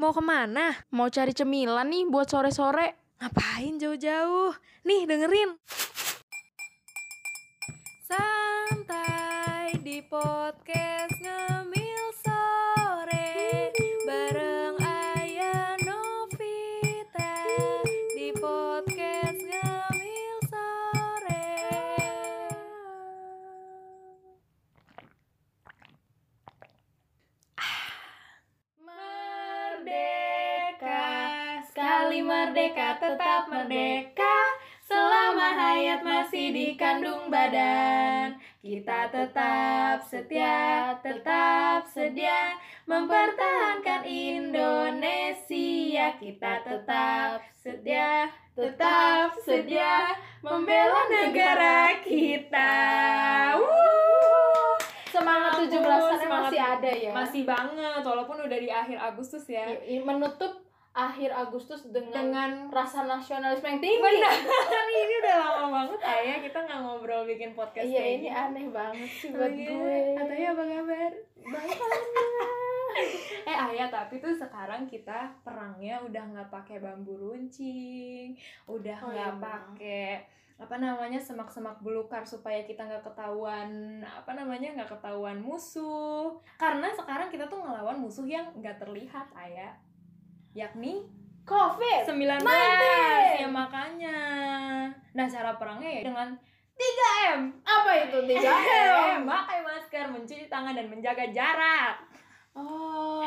Mau ke mana? Mau cari cemilan nih buat sore-sore. Ngapain jauh-jauh? Nih dengerin. Santai di podcast tetap merdeka Selama hayat masih dikandung badan Kita tetap setia, tetap sedia Mempertahankan Indonesia Kita tetap setia, tetap sedia Membela negara kita Wuh. Semangat Ampun, 17-an semangat. masih ada ya. Masih banget, walaupun udah di akhir Agustus ya I- i- menutup akhir Agustus dengan, Dengan rasa nasionalisme yang tinggi. Benar, ini udah lama banget Ayah kita nggak ngobrol bikin podcast Iya ini gini. aneh banget sih Oh buat iya. gue. Ataya apa kabar? Baik Eh Ayah tapi tuh sekarang kita perangnya udah nggak pakai bambu runcing, udah Oh, nggak iya, pakai apa namanya semak-semak belukar supaya kita nggak ketahuan apa namanya nggak ketahuan musuh. Karena sekarang kita tuh ngelawan musuh yang nggak terlihat Ayah, yakni Covid. 19 19. ya makanya. Nah cara perangnya ya dengan 3M Apa itu tiga M? Memakai masker, mencuci tangan, dan menjaga jarak. Oh,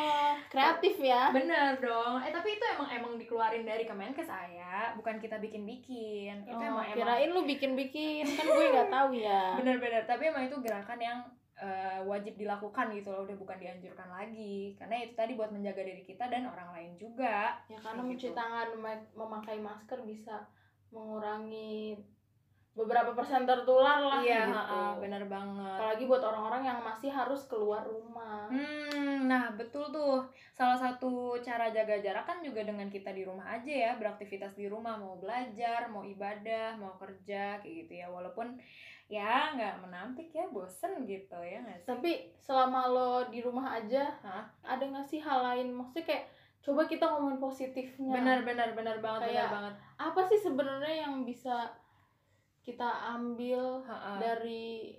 kreatif ya. Bener dong. Eh tapi itu emang emang dikeluarin dari Kemenkes saya, bukan kita bikin-bikin. Itu Oh, emang emang kirain lu bikin-bikin kan gue nggak tahu ya. bener-bener. Tapi emang itu gerakan yang eh, wajib dilakukan gitu loh, udah bukan dianjurkan lagi. Karena itu tadi buat menjaga diri kita dan orang lain juga. Ya karena mencuci gitu. tangan mem- memakai masker bisa mengurangi beberapa persen tertular lah Iya, gitu. heeh, bener banget. Apalagi buat orang-orang yang masih harus keluar rumah. Hmm, nah betul tuh. Salah satu cara jaga jarak kan juga dengan kita di rumah aja ya, beraktivitas di rumah, mau belajar, mau ibadah, mau kerja, kayak gitu ya. Walaupun ya nggak menampik ya, bosen gitu ya nggak sih? Tapi selama lo di rumah aja, Hah? ada nggak sih hal lain? Maksudnya kayak coba kita ngomongin positifnya. Benar, benar, benar banget, benar Kayak- banget. Apa sih sebenarnya yang bisa kita ambil Ha-ha. dari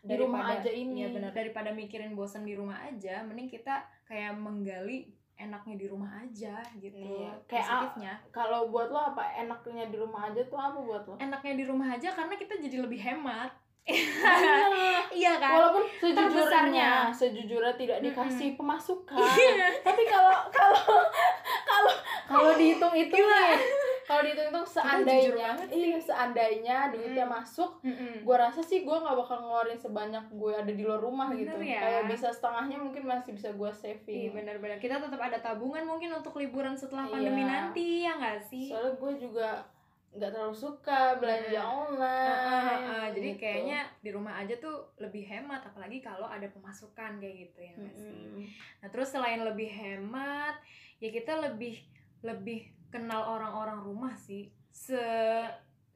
di rumah aja ini? Iya benar. Daripada mikirin bosen di rumah aja, mending kita kayak menggali enaknya di rumah aja gitu. Iya, kayak a- positifnya. Kalau buat lo apa enaknya di rumah aja tuh apa buat lo? Enaknya di rumah aja karena kita jadi lebih hemat. Iya kan? Walaupun Terbesarnya. sejujurnya, sejujurnya tidak dikasih pemasukan. Iya. Tapi kalau kalau kalau kalau dihitung-hitung nih, kalau dihitung-hitung seandainya, iya seandainya duitnya Mm. masuk, Mm-mm. gue rasa sih gue nggak bakal ngeluarin sebanyak gue ada di luar rumah Bener gitu. ya. Kayak bisa setengahnya mungkin masih bisa gue Iya saving. benar-benar kita tetap ada tabungan mungkin untuk liburan setelah pandemi Iya. nanti ya nggak sih? Soalnya gue juga nggak terlalu suka belanja Mm. online. Ah, ah, ah. jadi gitu. kayaknya di rumah aja tuh lebih hemat apalagi kalau ada pemasukan kayak gitu ya nggak sih? Nah terus selain lebih hemat ya kita lebih lebih kenal orang-orang rumah sih se,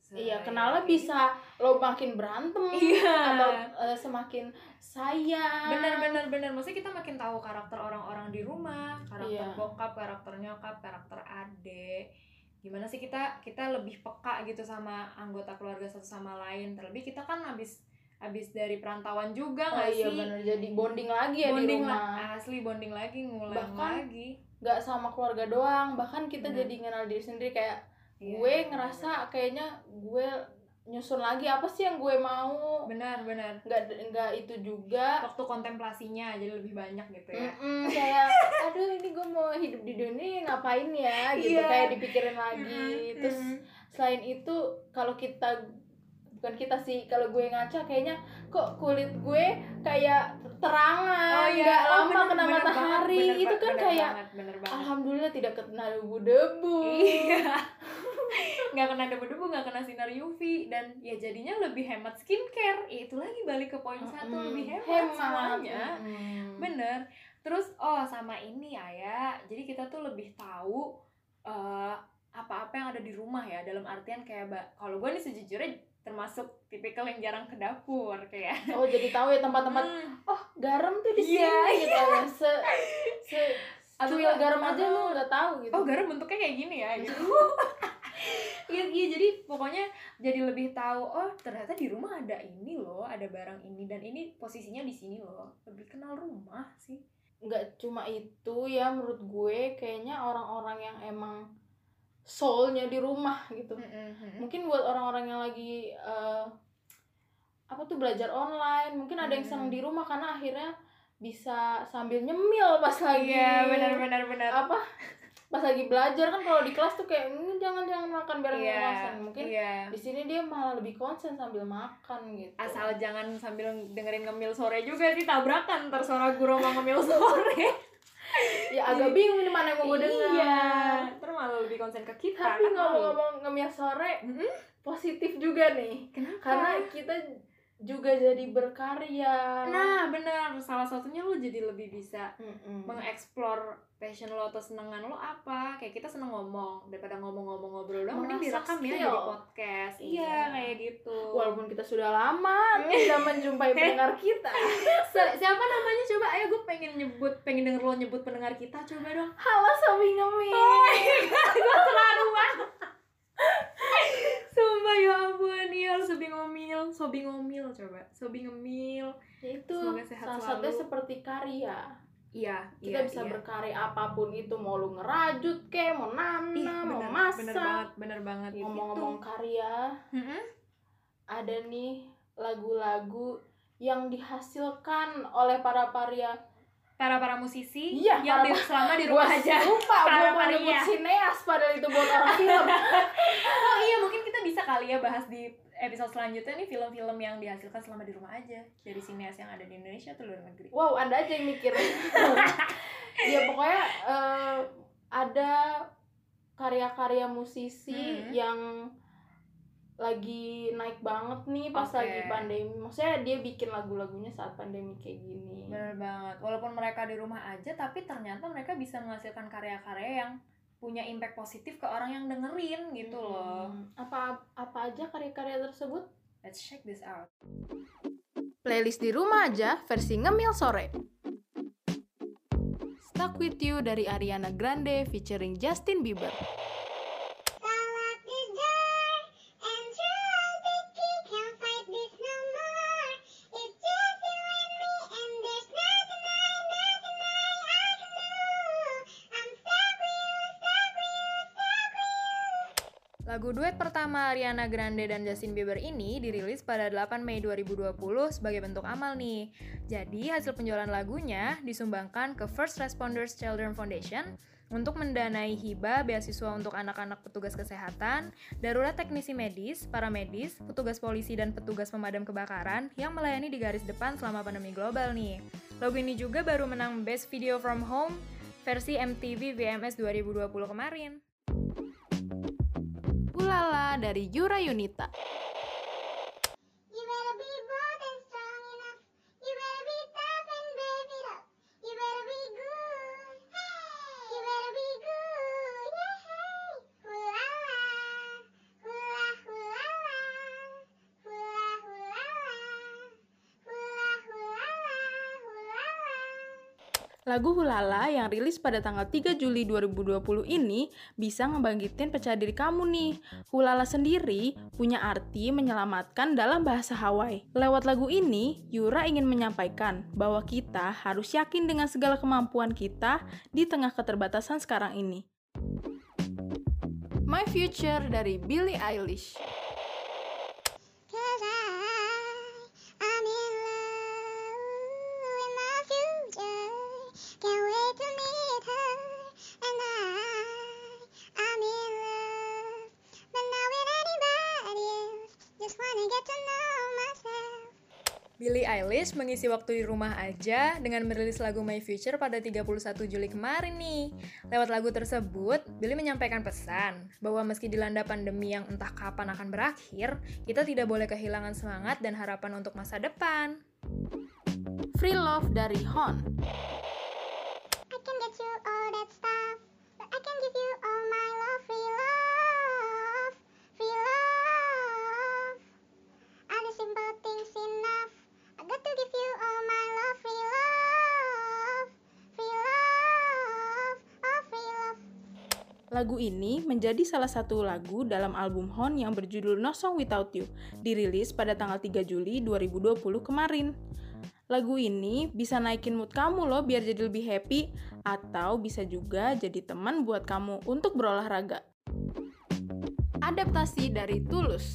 Iya, kenalnya bisa lo makin berantem Iya. atau eh, semakin sayang. bener bener bener maksudnya kita makin tahu karakter orang-orang di rumah karakter Iya. bokap karakter nyokap karakter adik gimana sih kita kita lebih peka gitu sama anggota keluarga satu sama lain terlebih kita kan habis habis dari perantauan juga Oh nggak iya sih bener jadi bonding lagi ya bonding di rumah. asli bonding lagi ngulang Bahkan lagi Gak sama keluarga doang, bahkan kita Bener. jadi kenal diri sendiri kayak Iya, gue ngerasa kayaknya gue nyusun lagi apa sih yang gue mau. benar benar Nggak nggak itu juga. waktu kontemplasinya jadi lebih banyak gitu ya Mm-mm, kayak aduh ini gue mau hidup di dunia ngapain ya gitu Iya. kayak dipikirin lagi Mm-mm, terus mm-mm. selain itu kalau kita bukan kita sih kalau gue ngaca kayaknya kok kulit gue kayak terangan nggak oh, lama bener- kena bener banget, matahari. bener itu kan bener kayak banget, bener banget. alhamdulillah tidak kena debu-debu. Iya. Nggak kena debu-debu nggak kena sinar UV dan ya jadinya lebih hemat skincare. Ya, itu lagi balik ke poin satu Mm-mm. lebih hemat, hemat. semuanya Mm-mm. bener. Terus oh sama ini ayah jadi kita tuh lebih tahu eh, apa-apa yang ada di rumah ya. Dalam artian kayak kalau gue nih sejujurnya termasuk tipikal yang jarang ke dapur kayak. Oh jadi tahu ya tempat-tempat Hmm, oh garam tuh di sini Iya, gitu ya. Se se Atau cuil garam aja lu nggak tahu gitu. Oh garam bentuknya kayak gini ya gitu. Iya, iya jadi pokoknya jadi lebih tahu oh ternyata di rumah ada ini loh ada barang ini dan ini posisinya di sini loh. Lebih kenal rumah sih. Nggak cuma itu ya menurut gue kayaknya orang-orang yang emang soulnya di rumah gitu. Mungkin buat orang-orang yang lagi eh, apa tuh belajar online mungkin ada yang senang Hmm. di rumah karena akhirnya bisa sambil nyemil pas lagi. Iya benar benar benar. Apa? Pas lagi belajar kan kalau di kelas tuh kayak "Hmm, jangan jangan makan bareng iya kemasan mungkin iya. di sini dia malah lebih konsen sambil makan gitu. Asal jangan sambil dengerin ngemil sore juga sih tabrakan. Suara guru sama ngemil sore. Ya agak bingung ini mana yang mau gue dengar. Iya malah lebih konsen ke kita tapi kan? ngomong-ngomong ngemil sore Mm-mm. positif juga nih. Kenapa? Karena kita juga jadi berkarya. Nah benar. Salah satunya lu jadi lebih bisa Mm-mm. mengeksplor passion lo atau senengan lo apa. Kayak kita seneng ngomong daripada ngomong-ngomong ngobrol doang mending direkam ya jadi podcast. Iya Iya. kayak gitu. Walaupun kita sudah lama tidak menjumpai pendengar kita. Siapa namanya? Coba ayo gue pengen nyebut pengen denger lo nyebut pendengar kita. Coba dong. Halo sobi ngemil. Gue terlalu banget ya ampun ya sobi ngomil sobi ngomil coba sobi ngemil Ya itu Semoga sehat salah selalu. satunya seperti karya iya kita iya, bisa iya. berkarya apa pun itu mau lu ngerajut ke mau Ih, nanam mau bener, masak bener banget bener banget ngomong-ngomong karya Gitu. Mm-mm. ada nih lagu-lagu yang dihasilkan oleh para karya para para musisi Iya, yang para- selama di rumah Gua aja lupa gue Para mau karya. nyebut sineas padahal itu buat orang film oh iya mungkin bisa kali ya bahas di episode selanjutnya nih film-film yang dihasilkan selama di rumah aja dari sineas yang ada di Indonesia atau luar negeri wow anda aja yang mikir ya pokoknya eh, ada karya-karya musisi Hmm. yang lagi naik banget nih pas Oke. lagi pandemi maksudnya dia bikin lagu-lagunya saat pandemi kayak gini Bener banget. Walaupun mereka di rumah aja, tapi ternyata mereka bisa menghasilkan karya-karya yang punya impact positif ke orang yang dengerin gitu loh. Hmm, apa apa aja karya-karya tersebut Let's check this out. playlist di rumah aja versi ngemil sore Stuck with You dari Ariana Grande featuring Justin Bieber duet pertama Ariana Grande dan Justin Bieber ini dirilis pada 8 Mei 2020 sebagai bentuk amal nih. Jadi hasil penjualan lagunya disumbangkan ke First Responders Children Foundation untuk mendanai hibah beasiswa untuk anak-anak petugas kesehatan, darurat teknisi medis, para medis, petugas polisi dan petugas pemadam kebakaran yang melayani di garis depan selama pandemi global nih. Lagu ini juga baru menang Best Video from Home versi MTV VMS 2020 kemarin. Ulala dari Yura Yunita Lagu Hulala yang rilis pada tanggal 3 Juli 2020 ini bisa ngebangkitin percaya diri kamu nih. Hulala sendiri punya arti menyelamatkan dalam bahasa Hawaii. Lewat lagu ini, Yura ingin menyampaikan bahwa kita harus yakin dengan segala kemampuan kita di tengah keterbatasan sekarang ini. My Future dari Billie Eilish. Billie Eilish mengisi waktu di rumah aja dengan merilis lagu My Future pada 31 Juli kemarin nih. Lewat lagu tersebut, Billie menyampaikan pesan bahwa meski dilanda pandemi yang entah kapan akan berakhir, kita tidak boleh kehilangan semangat dan harapan untuk masa depan. Free Love dari Hon. Lagu ini menjadi salah satu lagu dalam album Hon yang berjudul No Song Without You, dirilis pada tanggal 3 Juli 2020 kemarin. Lagu ini bisa naikin mood kamu loh biar jadi lebih happy, atau bisa juga jadi teman buat kamu untuk berolahraga. Adaptasi dari Tulus.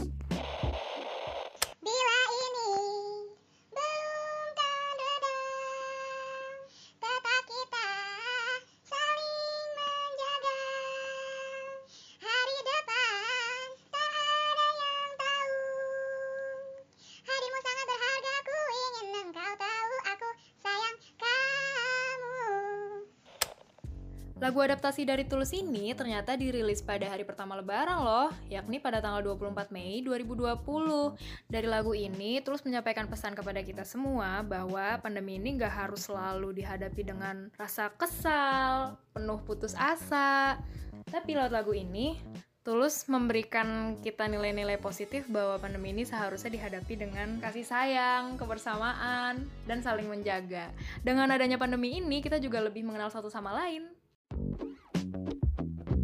Lagu adaptasi dari Tulus ini ternyata dirilis pada hari pertama lebaran loh, yakni pada tanggal 24 Mei 2020. Dari lagu ini, Tulus menyampaikan pesan kepada kita semua bahwa pandemi ini gak harus selalu dihadapi dengan rasa kesal, penuh putus asa. Tapi lewat lagu ini, Tulus memberikan kita nilai-nilai positif bahwa pandemi ini seharusnya dihadapi dengan kasih sayang, kebersamaan, dan saling menjaga. Dengan adanya pandemi ini, kita juga lebih mengenal satu sama lain.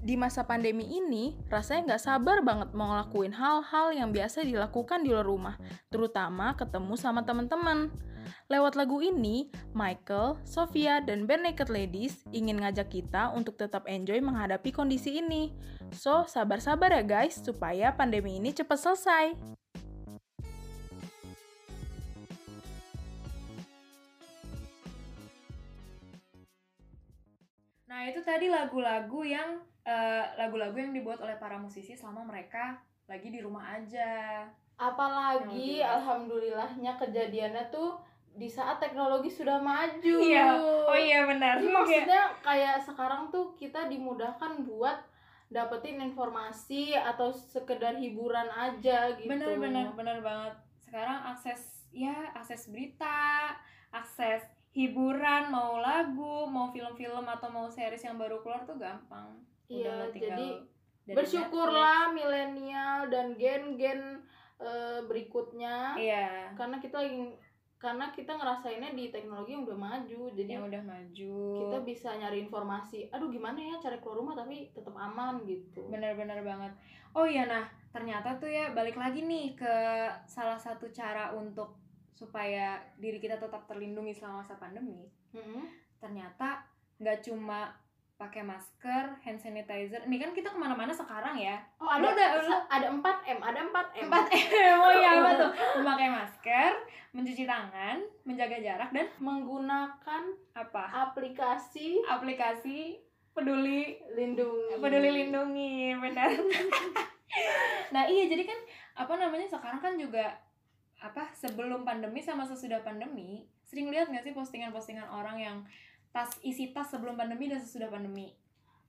Di masa pandemi ini, rasanya nggak sabar banget mau ngelakuin hal-hal yang biasa dilakukan di luar rumah, terutama ketemu sama teman-teman. Lewat lagu ini, Michael, Sophia, dan Bare Naked Ladies ingin ngajak kita untuk tetap enjoy menghadapi kondisi ini. So, sabar-sabar ya guys, supaya pandemi ini cepat selesai. Nah, itu tadi lagu-lagu yang eh, lagu-lagu yang dibuat oleh para musisi selama mereka lagi di rumah aja. Apalagi, Yang alhamdulillahnya kejadiannya tuh di saat teknologi sudah maju. Iya. Oh iya benar. Jadi maksudnya kayak sekarang tuh kita dimudahkan buat dapetin informasi atau sekedar hiburan aja gitu. Benar benar benar banget. Sekarang akses ya akses berita, akses hiburan, mau lagu, mau film-film atau mau series yang baru keluar tuh gampang. Iya, Udah tinggal jadi Bersyukurlah milenial dan gen-gen eh, berikutnya. Iya. karena kita lagi karena kita ngerasainnya di teknologi yang udah maju. Jadi Yang udah maju. kita bisa nyari informasi. Aduh gimana ya cari keluar rumah tapi tetap aman gitu. Benar-benar banget. Oh iya nah, ternyata tuh ya balik lagi nih ke salah satu cara untuk supaya diri kita tetap terlindungi selama masa pandemi. Mm-mm. Ternyata nggak cuma pakai masker, hand sanitizer. Ini kan kita ke mana-mana sekarang ya. Oh ada Lu udah- lu- ada 4 m, ada 4 m. 4 M. Oh iya apa tuh? Memakai masker, mencuci tangan, menjaga jarak dan Menggunakan apa? aplikasi Aplikasi peduli lindungi. peduli lindungi benar nah iya jadi kan apa namanya sekarang kan juga apa sebelum pandemi sama sesudah pandemi sering lihat nggak sih postingan-postingan orang yang tas isi tas sebelum pandemi dan sesudah pandemi?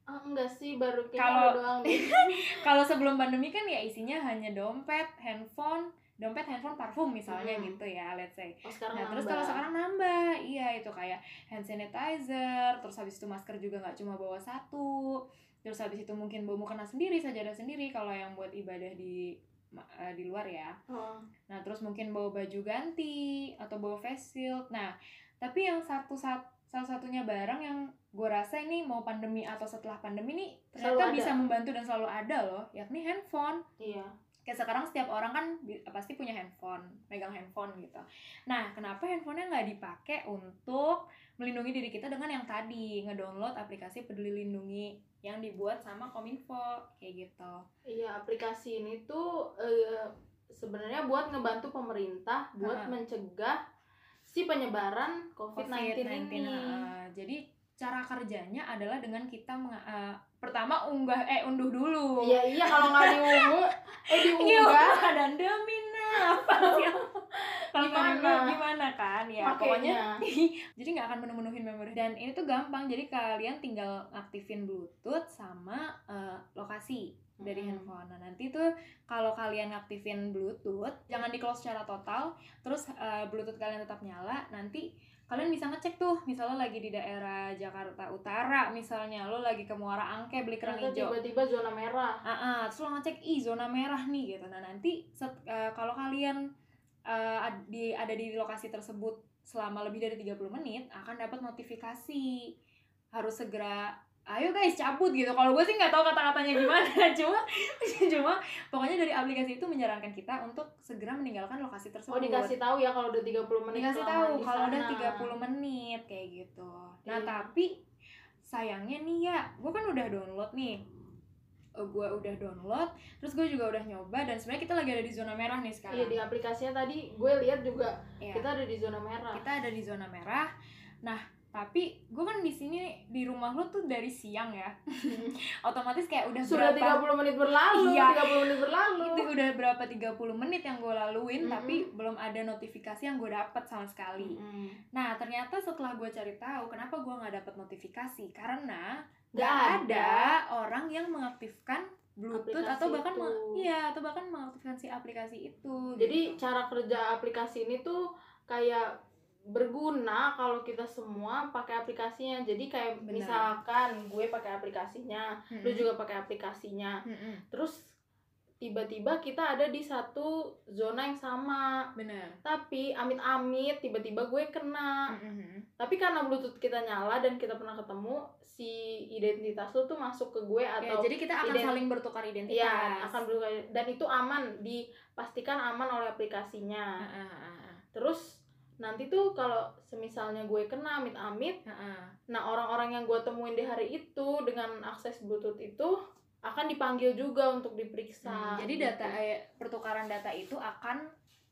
Ah, enggak sih baru kayaknya Kalau- doang. kalau sebelum pandemi kan ya isinya hanya dompet handphone dompet handphone parfum misalnya Hmm. gitu ya let's say. Oh, Nah terus kalau sekarang nambah, iya itu kayak hand sanitizer, terus habis itu masker juga nggak cuma bawa satu, terus habis itu mungkin bawa mukena sendiri, sajadah sendiri kalau yang buat ibadah di eh, di luar ya. Oh. Nah terus mungkin bawa baju ganti atau bawa face shield. Nah tapi yang satu sat salah satunya barang yang gue rasa ini mau pandemi atau setelah pandemi ini ternyata bisa membantu dan selalu ada loh, yakni handphone Iya. Kayak sekarang setiap orang kan pasti punya handphone, megang handphone gitu. Nah, kenapa handphonenya nggak dipakai untuk melindungi diri kita dengan yang tadi ngedownload aplikasi Peduli Lindungi yang dibuat sama Kominfo kayak gitu. Iya, aplikasi ini tuh eh, sebenarnya buat ngebantu pemerintah buat Ha. mencegah si penyebaran COVID-19, ini. heeh. Jadi cara kerjanya adalah dengan kita eh, pertama unggah eh unduh dulu. Iya, iya kalau nggak diunggah, eh diunggah Iya, dan demi apa sih? Kalau Gimana? gimana kan? Ya, pokoknya pakainya. jadi nggak akan menemunuhin memori dan ini tuh gampang jadi kalian tinggal aktifin bluetooth sama eh, lokasi dari Hmm. handphone. Nah, nanti tuh kalau kalian ngaktifin Bluetooth, jangan di close secara total, terus eh, Bluetooth kalian tetap nyala, nanti kalian bisa ngecek tuh, misalnya lagi di daerah Jakarta Utara, misalnya lo lagi ke Muara Angke beli kerang hijau. tiba-tiba zona merah. Ah, ah, terus lo ngecek ih zona merah nih gitu. Nah, nanti set- eh, kalau kalian ad- di ada di lokasi tersebut selama lebih dari 30 menit akan dapat notifikasi harus segera ayo guys cabut gitu. Kalau gue sih nggak tahu kata-katanya gimana. Cuma cuma pokoknya dari aplikasi itu menyarankan kita untuk segera meninggalkan lokasi Oh tersebut dikasih tahu ya kalau udah 30 menit dikasih tahu di kalau udah sana. 30 menit kayak gitu. Nah Iya. tapi sayangnya nih ya gue kan udah download nih. Eh, gue udah download terus gue juga udah nyoba dan sebenarnya kita lagi ada di zona merah nih Iya sekarang di aplikasinya tadi gue lihat juga Iya, kita ada di zona merah. kita ada di zona merah. Nah tapi gue kan di sini di rumah lo tuh dari siang ya otomatis kayak udah Sudah berapa 30 menit berlalu, Iya. 30 menit berlalu. itu udah berapa 30 menit yang gue laluin Mm-mm. tapi belum ada notifikasi yang gue dapet sama sekali Mm. Nah, ternyata setelah gue cari tahu kenapa gue nggak dapet notifikasi karena Nggak ada. ada orang yang mengaktifkan Bluetooth Aplikasi atau bahkan itu. iya atau bahkan mengaktifkan si aplikasi itu. Jadi gitu. cara kerja aplikasi ini tuh kayak berguna kalau kita semua pakai aplikasinya. Jadi kayak Benar. misalkan gue pakai aplikasinya, lu Mm-mm. juga pakai aplikasinya. Mm-mm. Terus tiba-tiba kita ada di satu zona yang sama. bener. Tapi amit-amit tiba-tiba gue kena. Mm-mm. Tapi karena Bluetooth kita nyala dan kita pernah ketemu, si identitas lu tuh masuk ke gue Ya, atau jadi kita akan saling bertukar identitas. Iya, akan berubah dan itu aman, dipastikan aman oleh aplikasinya. Ah, ah, ah. Terus nanti tuh kalau semisalnya gue kena amit-amit, Ah, ah. nah orang-orang yang gue temuin di hari itu dengan akses Bluetooth itu akan dipanggil juga untuk diperiksa. Hmm, jadi gitu. data eh, pertukaran data itu akan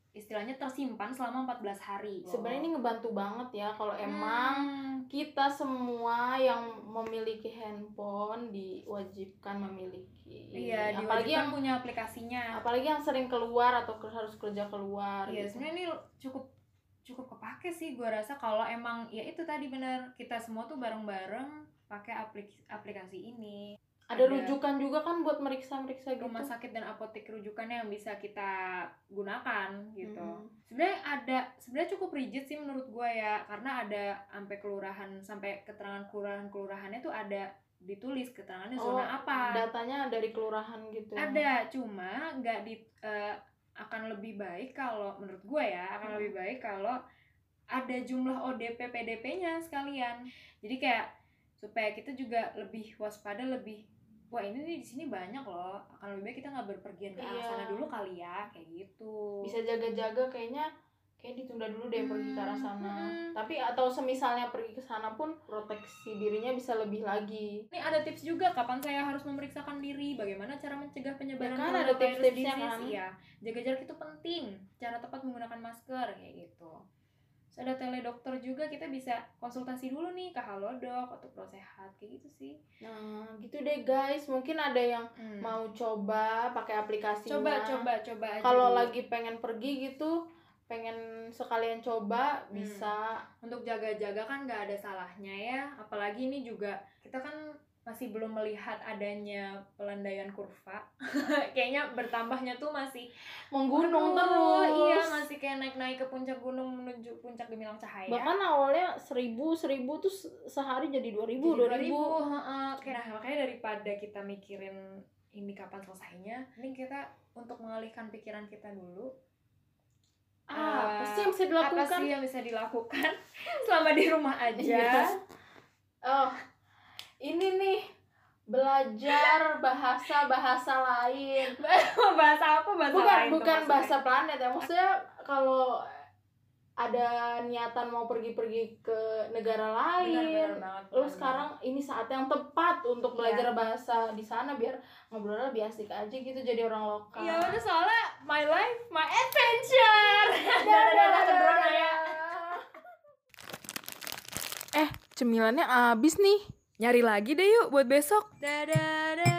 istilahnya tersimpan selama 14 hari. sebenarnya ini ngebantu banget ya kalau emang Hmm. kita semua yang memiliki handphone diwajibkan memiliki. Iya, apalagi yang punya aplikasinya. apalagi yang sering keluar atau harus kerja keluar. Iya, gitu. sebenarnya ini cukup cukup kepake sih gue rasa kalau emang ya itu tadi benar kita semua tuh bareng-bareng pakai aplik- aplikasi ini. ada, ada rujukan juga kan buat meriksa-meriksa gitu. Rumah sakit dan apotek rujukannya yang bisa kita gunakan gitu. Mm. Sebenarnya ada sebenarnya cukup rigid sih menurut gue ya karena ada sampai kelurahan sampai keterangan kelurahan-kelurahannya tuh ada ditulis keterangannya Oh, zona apa. Datanya dari kelurahan gitu. ya? Ada, cuma nggak di eh, akan lebih baik kalau menurut gue ya Hmm. akan lebih baik kalau ada jumlah ODP PDP-nya sekalian. Jadi kayak supaya kita juga lebih waspada lebih wah ini nih di sini banyak loh akan lebih baik kita nggak berpergian ke arah Iya. sana dulu kali ya kayak gitu Bisa jaga-jaga kayaknya kayak ditunda dulu deh pergi ke arah sana. Hmm. Tapi atau semisalnya pergi ke sana pun proteksi dirinya bisa lebih lagi. ini ada tips juga kapan saya harus memeriksakan diri bagaimana cara mencegah penyebaran Ya kan, ada tips-tipsnya kan. iya jaga jarak itu penting cara tepat menggunakan masker kayak gitu Terus ada teledokter juga kita bisa konsultasi dulu nih ke Halodoc atau Prosehat kayak gitu sih Nah, gitu deh guys. Mungkin ada yang mau coba pakai aplikasinya. coba coba coba aja Kalau lagi pengen pergi gitu, pengen sekalian coba Hmm. bisa. untuk jaga-jaga kan nggak ada salahnya ya apalagi ini juga kita kan masih belum melihat adanya pelandaian kurva kayaknya bertambahnya tuh masih Menggunung terus. iya masih kayak naik-naik ke puncak gunung menuju puncak gemilang cahaya Bahkan awalnya seribu, seribu tuh se- sehari jadi dua ribu, dua ribu. 2000, heeh. Kayak- nah, makanya daripada kita mikirin ini kapan selesainya mending kita untuk mengalihkan pikiran kita dulu Ah, apa Eh, sih yang bisa dilakukan? apa sih yang bisa dilakukan selama di rumah aja Iya. Oh, ini nih belajar bahasa bahasa lain. bahasa apa bahasa Bukan lain bukan bahasa planet ya. Maksudnya kalau ada niatan mau pergi-pergi ke negara lain, Benar, benar banget, lu benar sekarang ini saat yang tepat untuk Iya. belajar bahasa di sana biar ngobrolnya lebih asik aja gitu jadi orang lokal. Iya udah soalnya my life, my adventure. Dadah dadah ke drone ya. Eh, cemilannya abis nih. Nyari lagi deh yuk buat besok. Dadah dadah.